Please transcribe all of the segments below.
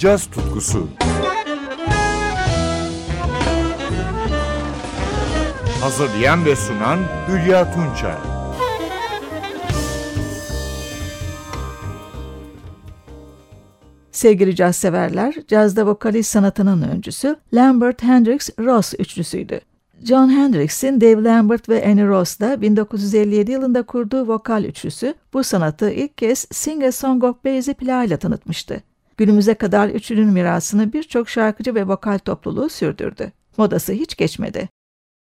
caz tutkusu. Hazırlayan ve sunan Hülya Tunçay. Sevgili caz severler, cazda vokalist sanatının öncüsü Lambert Hendricks Ross üçlüsüydü. John Hendricks'in Dave Lambert ve Annie Ross'la 1957 yılında kurduğu vokal üçlüsü bu sanatı ilk kez Sing a Song of Basie plağıyla tanıtmıştı. Günümüze kadar üçlünün mirasını birçok şarkıcı ve vokal topluluğu sürdürdü. Modası hiç geçmedi.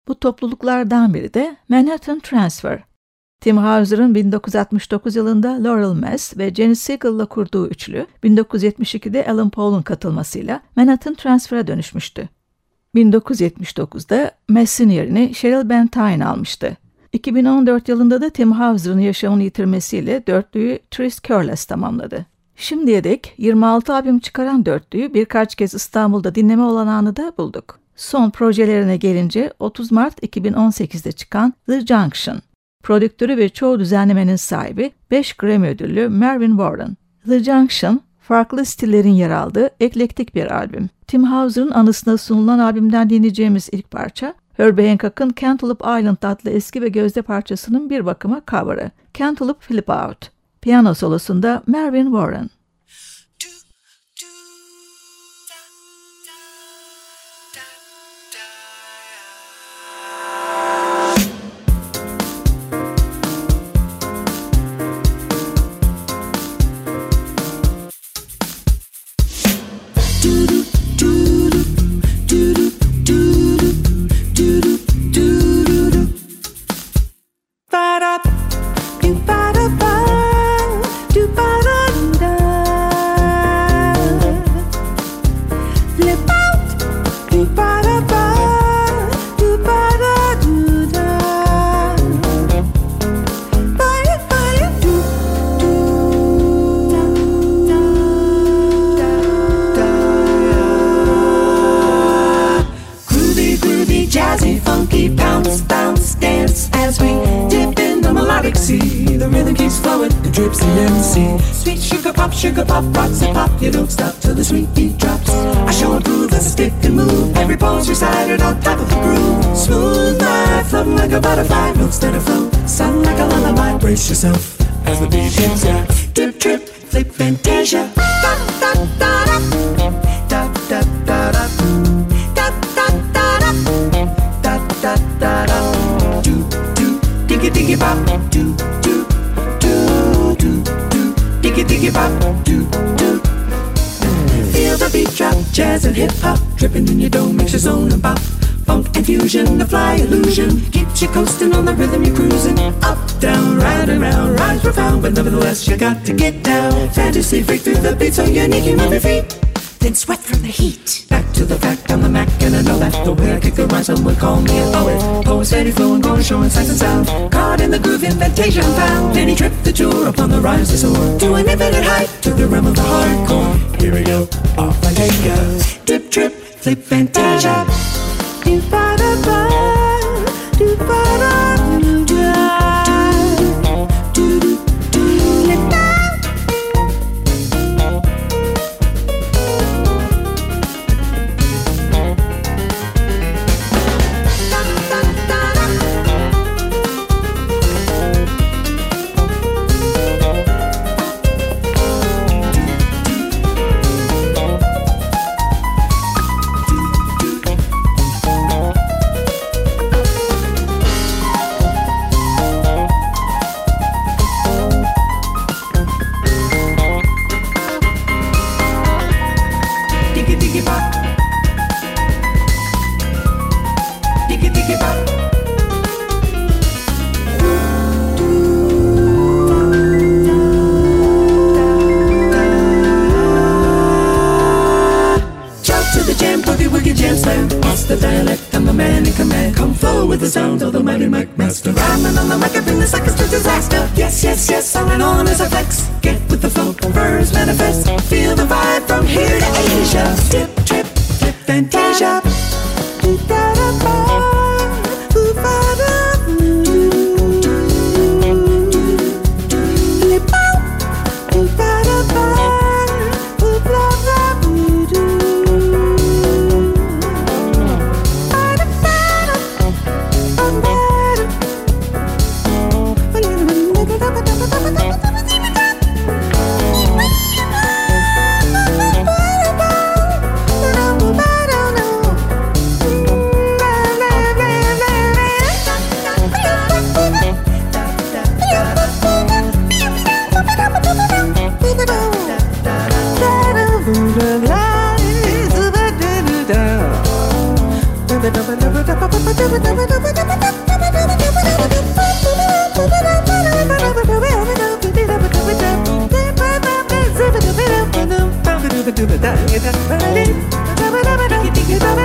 Bu topluluklardan biri de Manhattan Transfer. Tim Hauser'ın 1969 yılında Laurel Mess ve Jenny Siegel'la kurduğu üçlü, 1972'de Alan Paul'un katılmasıyla Manhattan Transfer'a dönüşmüştü. 1979'da Mess'in yerini Cheryl Bentine almıştı. 2014 yılında da Tim Hauser'ın yaşamını yitirmesiyle dörtlüyü Tris Curless tamamladı. Şimdiye dek 26 albüm çıkaran dörtlüyü birkaç kez İstanbul'da dinleme olanağını da bulduk. Son projelerine gelince 30 Mart 2018'de çıkan The Junction. Prodüktörü ve çoğu düzenlemenin sahibi 5 Grammy ödüllü Mervyn Warren. The Junction, farklı stillerin yer aldığı eklektik bir albüm. Tim Hauser'ın anısına sunulan albümden dinleyeceğimiz ilk parça, Herbie Hancock'ın Cantaloupe Island adlı eski ve gözde parçasının bir bakıma cover'ı. Cantaloupe Flip Out. Piyano solosunda Mervyn Warren. Yourself And the fly illusion keeps you coasting on the rhythm you're cruising. Up, down, round and round, rhymes profound, but nevertheless you got to get down. Fantasy freak through the beat so unique, you move your feet then sweat from the heat. Back to the fact, I'm the Mac, and I know that the way I kick the rhyme, some would call me a poet. Poet steady flowing, going showing sights and sound. Caught in the groove, invitation found. Then he tripped the jewel upon the rise to soar to an infinite height, to the realm of the hardcore. Here we go, off I take ya. Dip, trip, flip, fantasia. Do ba da ba, do ba da stuff. Yes, yes, yes, I went on as I flex. Get with the flow, verbs manifest. Feel the vibe from here to Asia. Dip Can't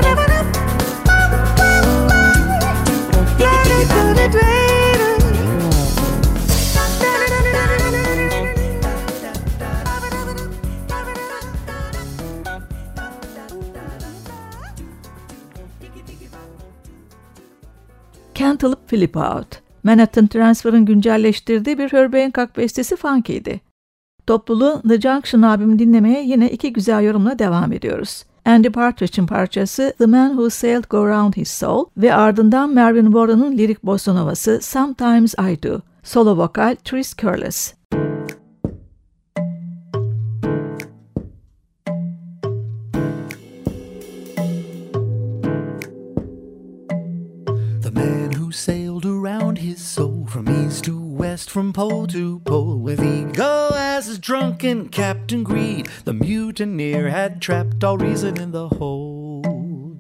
Help Flip Out. Manhattan Transfer'ın güncelleştirdiği bir Herbie Hancock bestesi Funky'ydi. Topluluğu The Junction albümünü dinlemeye yine iki güzel yorumla devam ediyoruz. Andy Partridge'in parçası The Man Who Sailed Go Round His Soul ve ardından Mervyn Warren'ın lirik bossa Sometimes I Do. Solo vokal Tris Curlis. From pole to pole, with ego as his drunken Captain Greed. The mutineer had trapped all reason in the hold.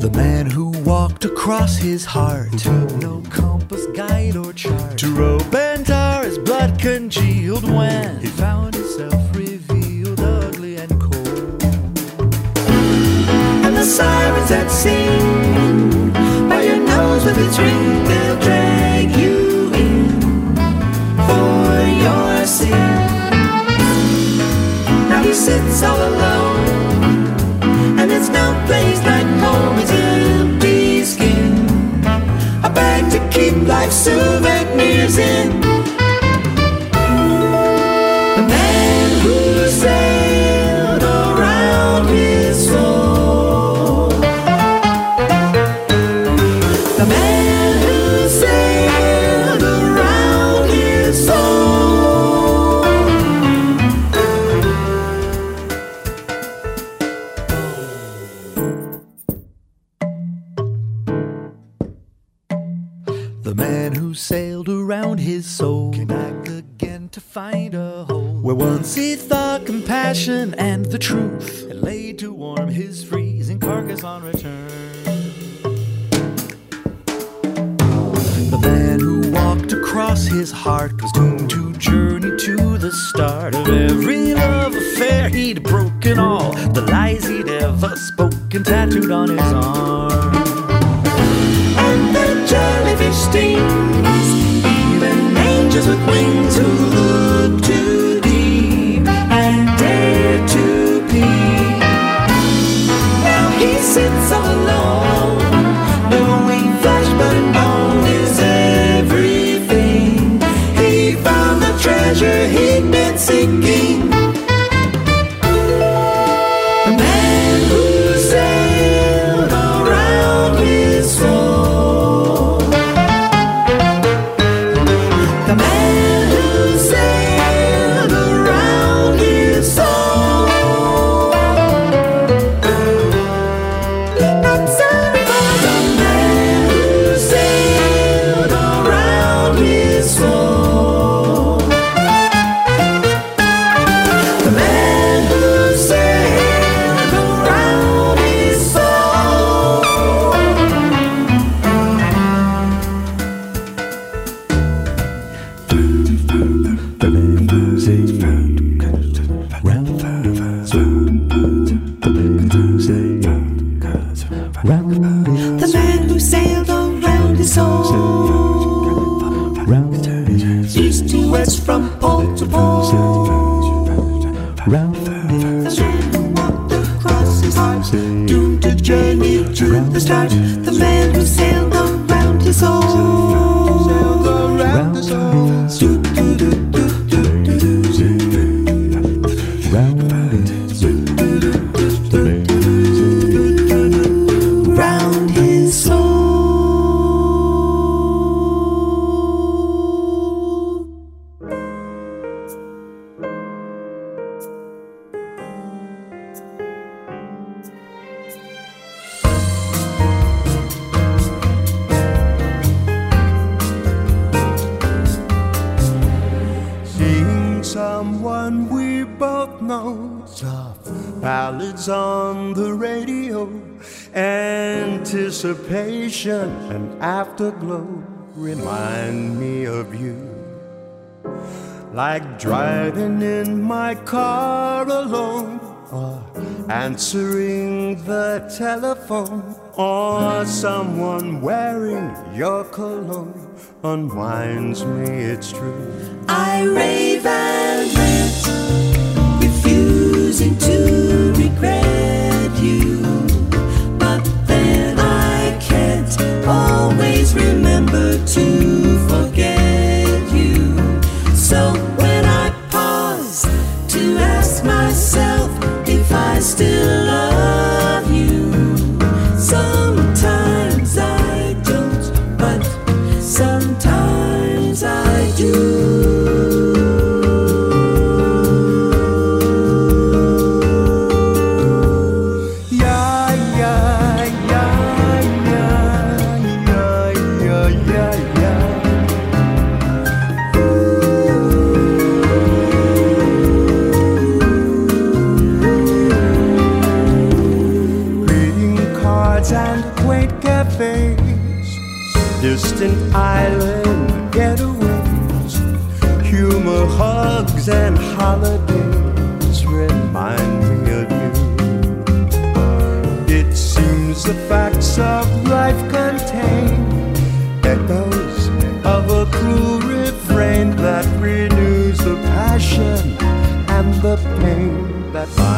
The man who walked across his heart, took no compass, guide, or chart, to rope and tar his blood congealed when he found himself revealed ugly and cold. And the sirens that sing by your nose with its ring, sin. Now he sits all alone, and it's no place like home. His empty skin, a bag to keep life's souvenirs in. Compassion and the truth had laid to warm his freezing carcass on return. The man who walked across his heart was doomed to journey to the start of every love affair he'd broken all the lies he'd ever spoken tattooed on his arm. And the jellyfish stings, even angels with wings anticipation and afterglow remind me of you. Like driving in my car alone, or answering the telephone, or someone wearing your cologne unwinds me, it's true. I rave and rant, refusing to regret. always remember to forget you. So bye.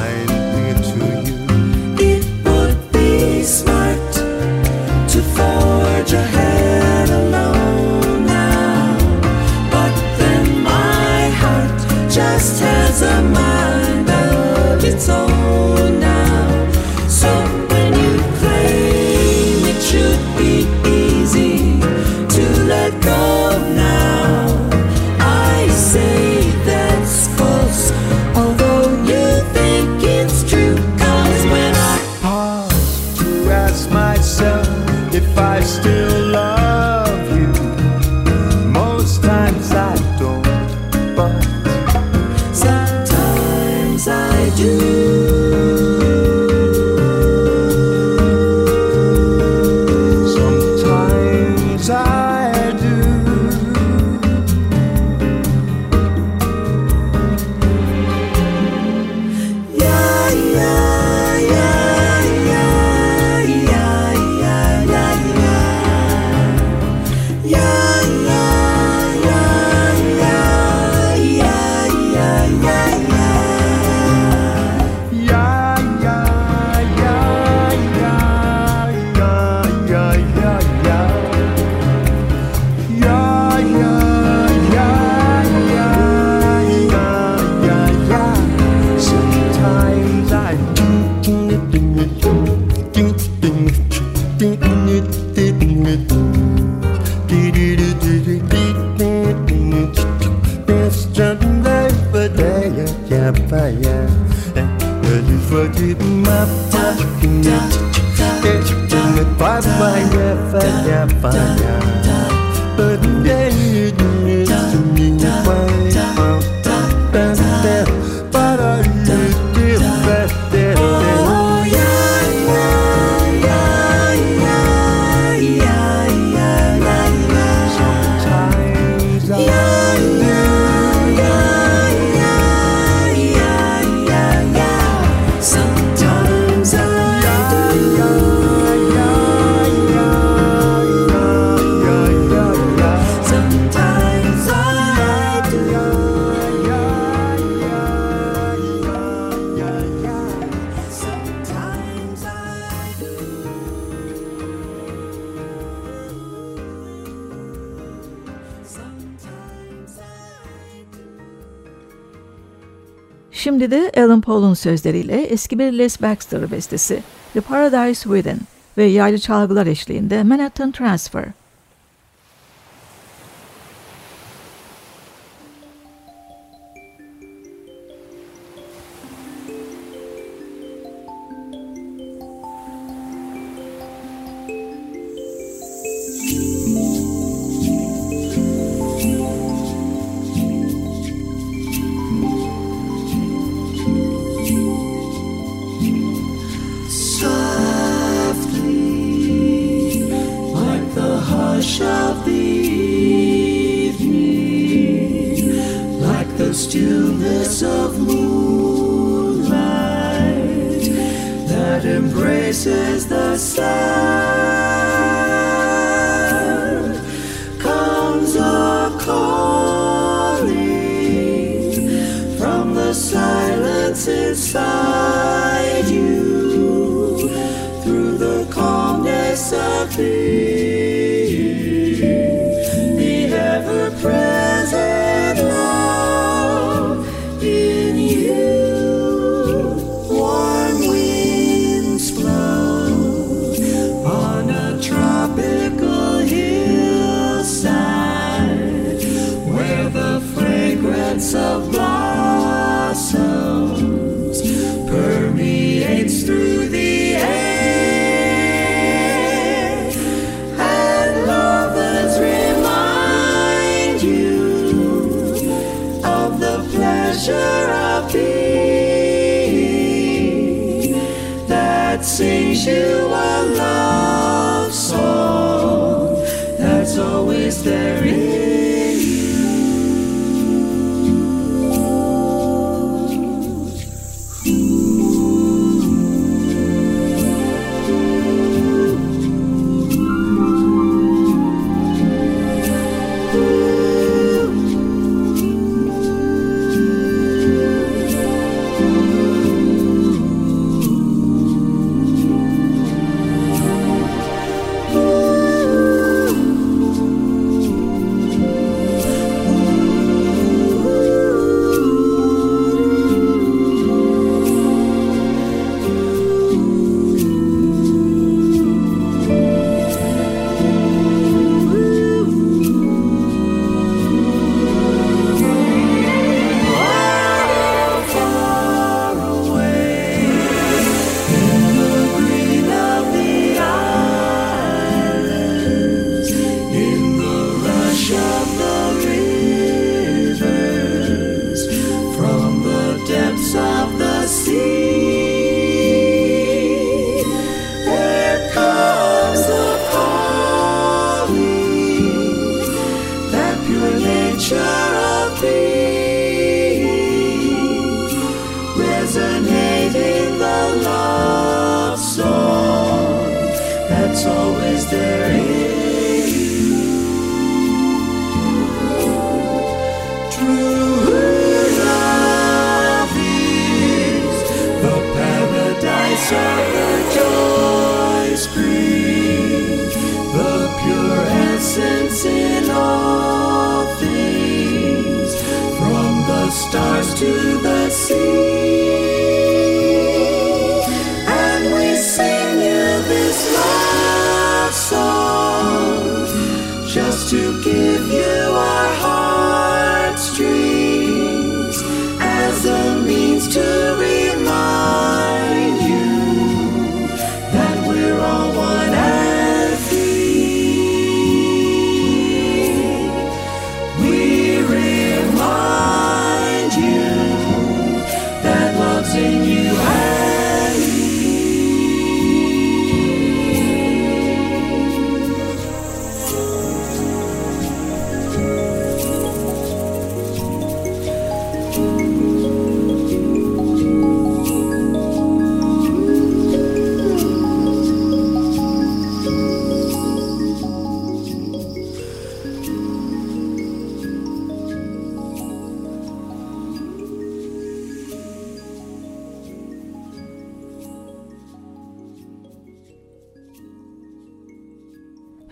vergib mata ini Dengan papa hanya banyak banyak Berdiri Şimdi de Alan Paul'un sözleriyle eski bir Les Baxter bestesi The Paradise Within ve yaylı çalgılar eşliğinde Manhattan Transfer.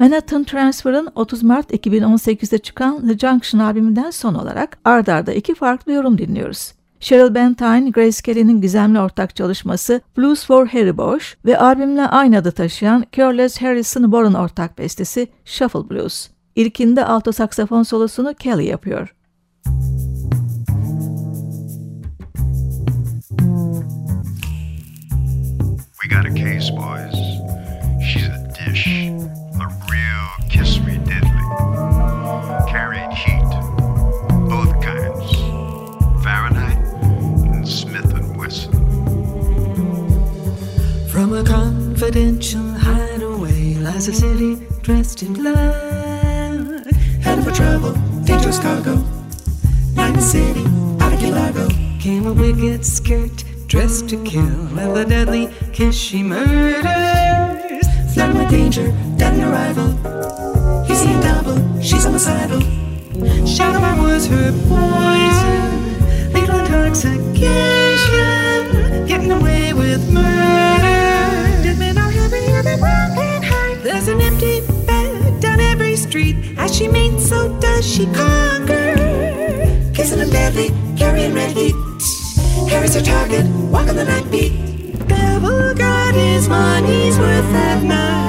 Manhattan Transfer'ın 30 Mart 2018'de çıkan The Junction albümünden son olarak ard arda iki farklı yorum dinliyoruz. Cheryl Bentine, Grace Kelly'nin gizemli ortak çalışması Blues for Harry Bosch ve albümle aynı adı taşıyan Curless Harrison Warren ortak bestesi Shuffle Blues. İlkinde alto saksafon solosunu Kelly yapıyor. We got a case, boys. confidential hideaway lies a city dressed in black. Head for trouble, dangerous cargo. Night city, out of Archipelago. Came a wicked skirt dressed to kill with a deadly kiss she murders. Flirting with danger, dead an arrival. He's seen double, she's homicidal. Shadow was her poison, lethal intoxication, getting away with murder. Street. As she mates, so does she conquer. Kissing him badly, carrying red heat. Harry's her target, walking the night beat. Devil got his money's worth that night.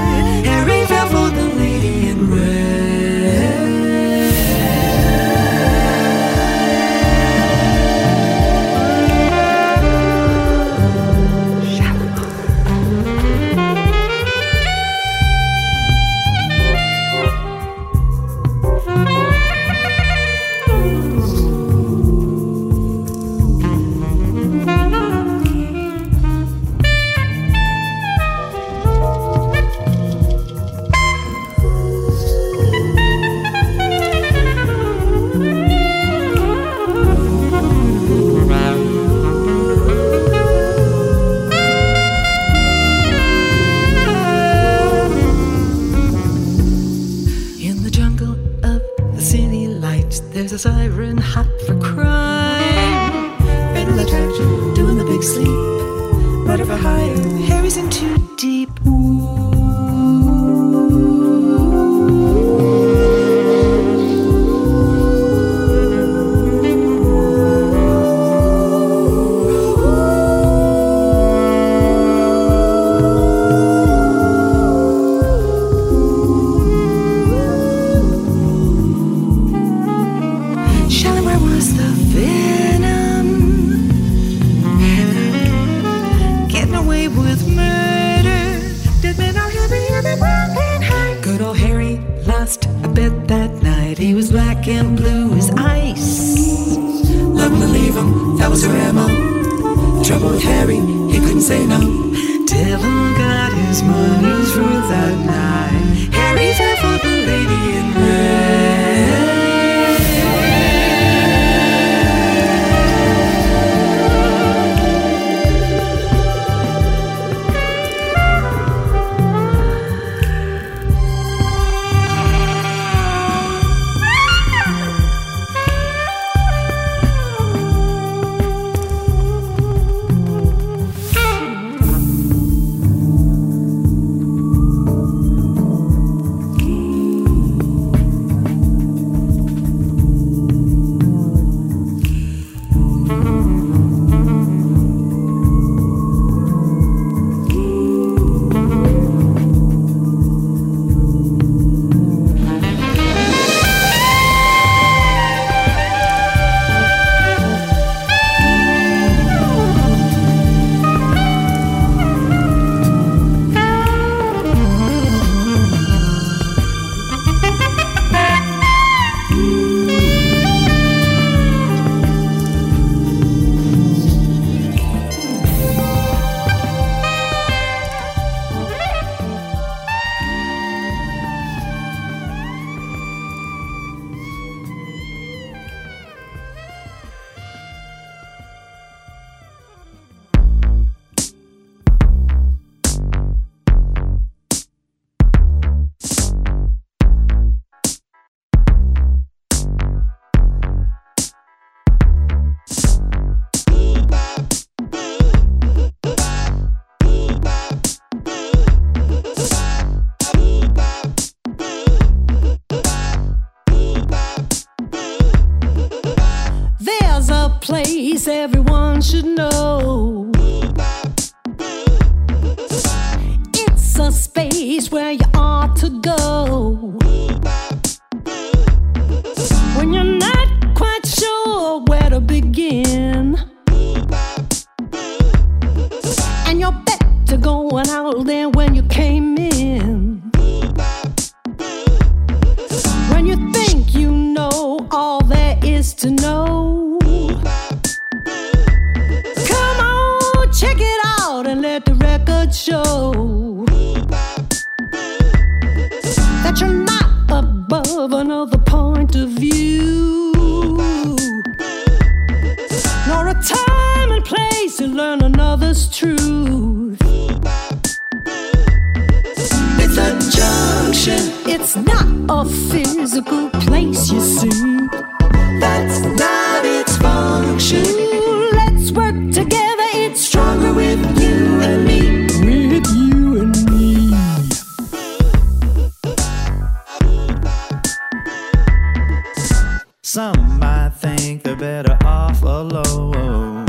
Think they're better off alone.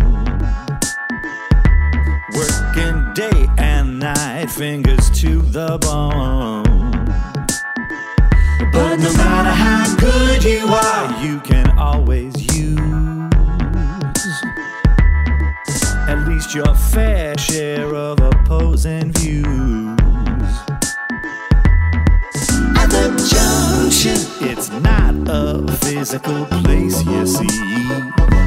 Working day and night, fingers to the bone. But no matter how good you are, you can always use at least your fair share of opposing views. At the junction. It's not a physical place, you see.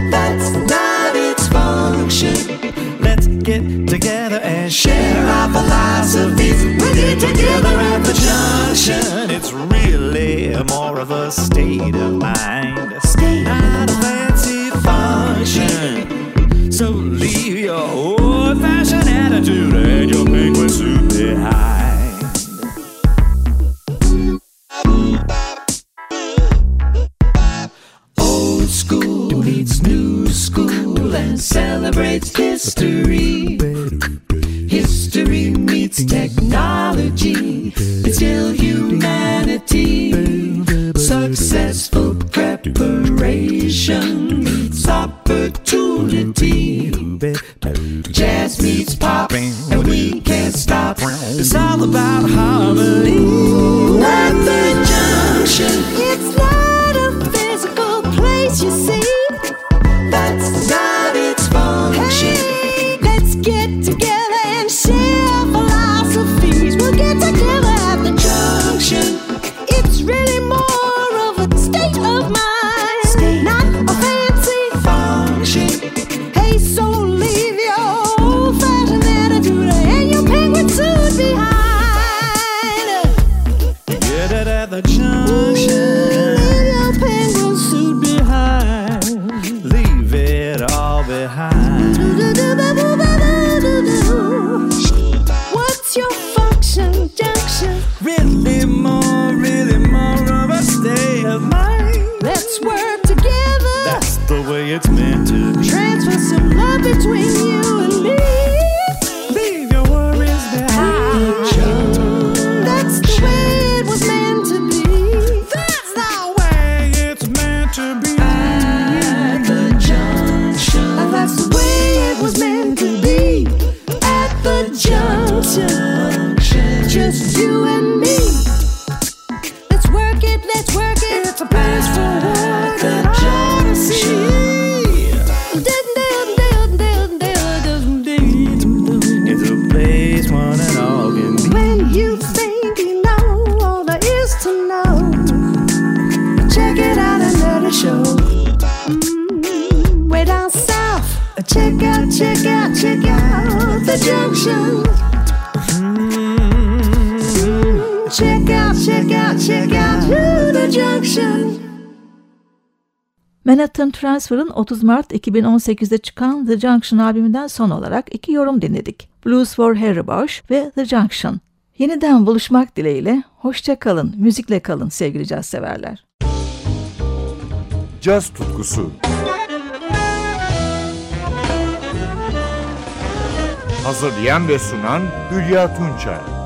That's not its function. Let's get together and Share our philosophies. We get together at the junction. It's really more of a state of mind, a state not a fancy function. So leave your old-fashioned attitude and your penguin suit behind. Celebrates history. The junction. Mm, check out, check out, check out to the junction. Manhattan Transfer'ın 30 Mart 2018'de çıkan The Junction albümünden son olarak iki yorum dinledik. Blues for Harry Bosch ve The Junction. Yeniden buluşmak dileğiyle hoşça kalın, müzikle kalın sevgili caz severler. Caz tutkusu. Hazırlayan ve sunan Hülya Tunçay.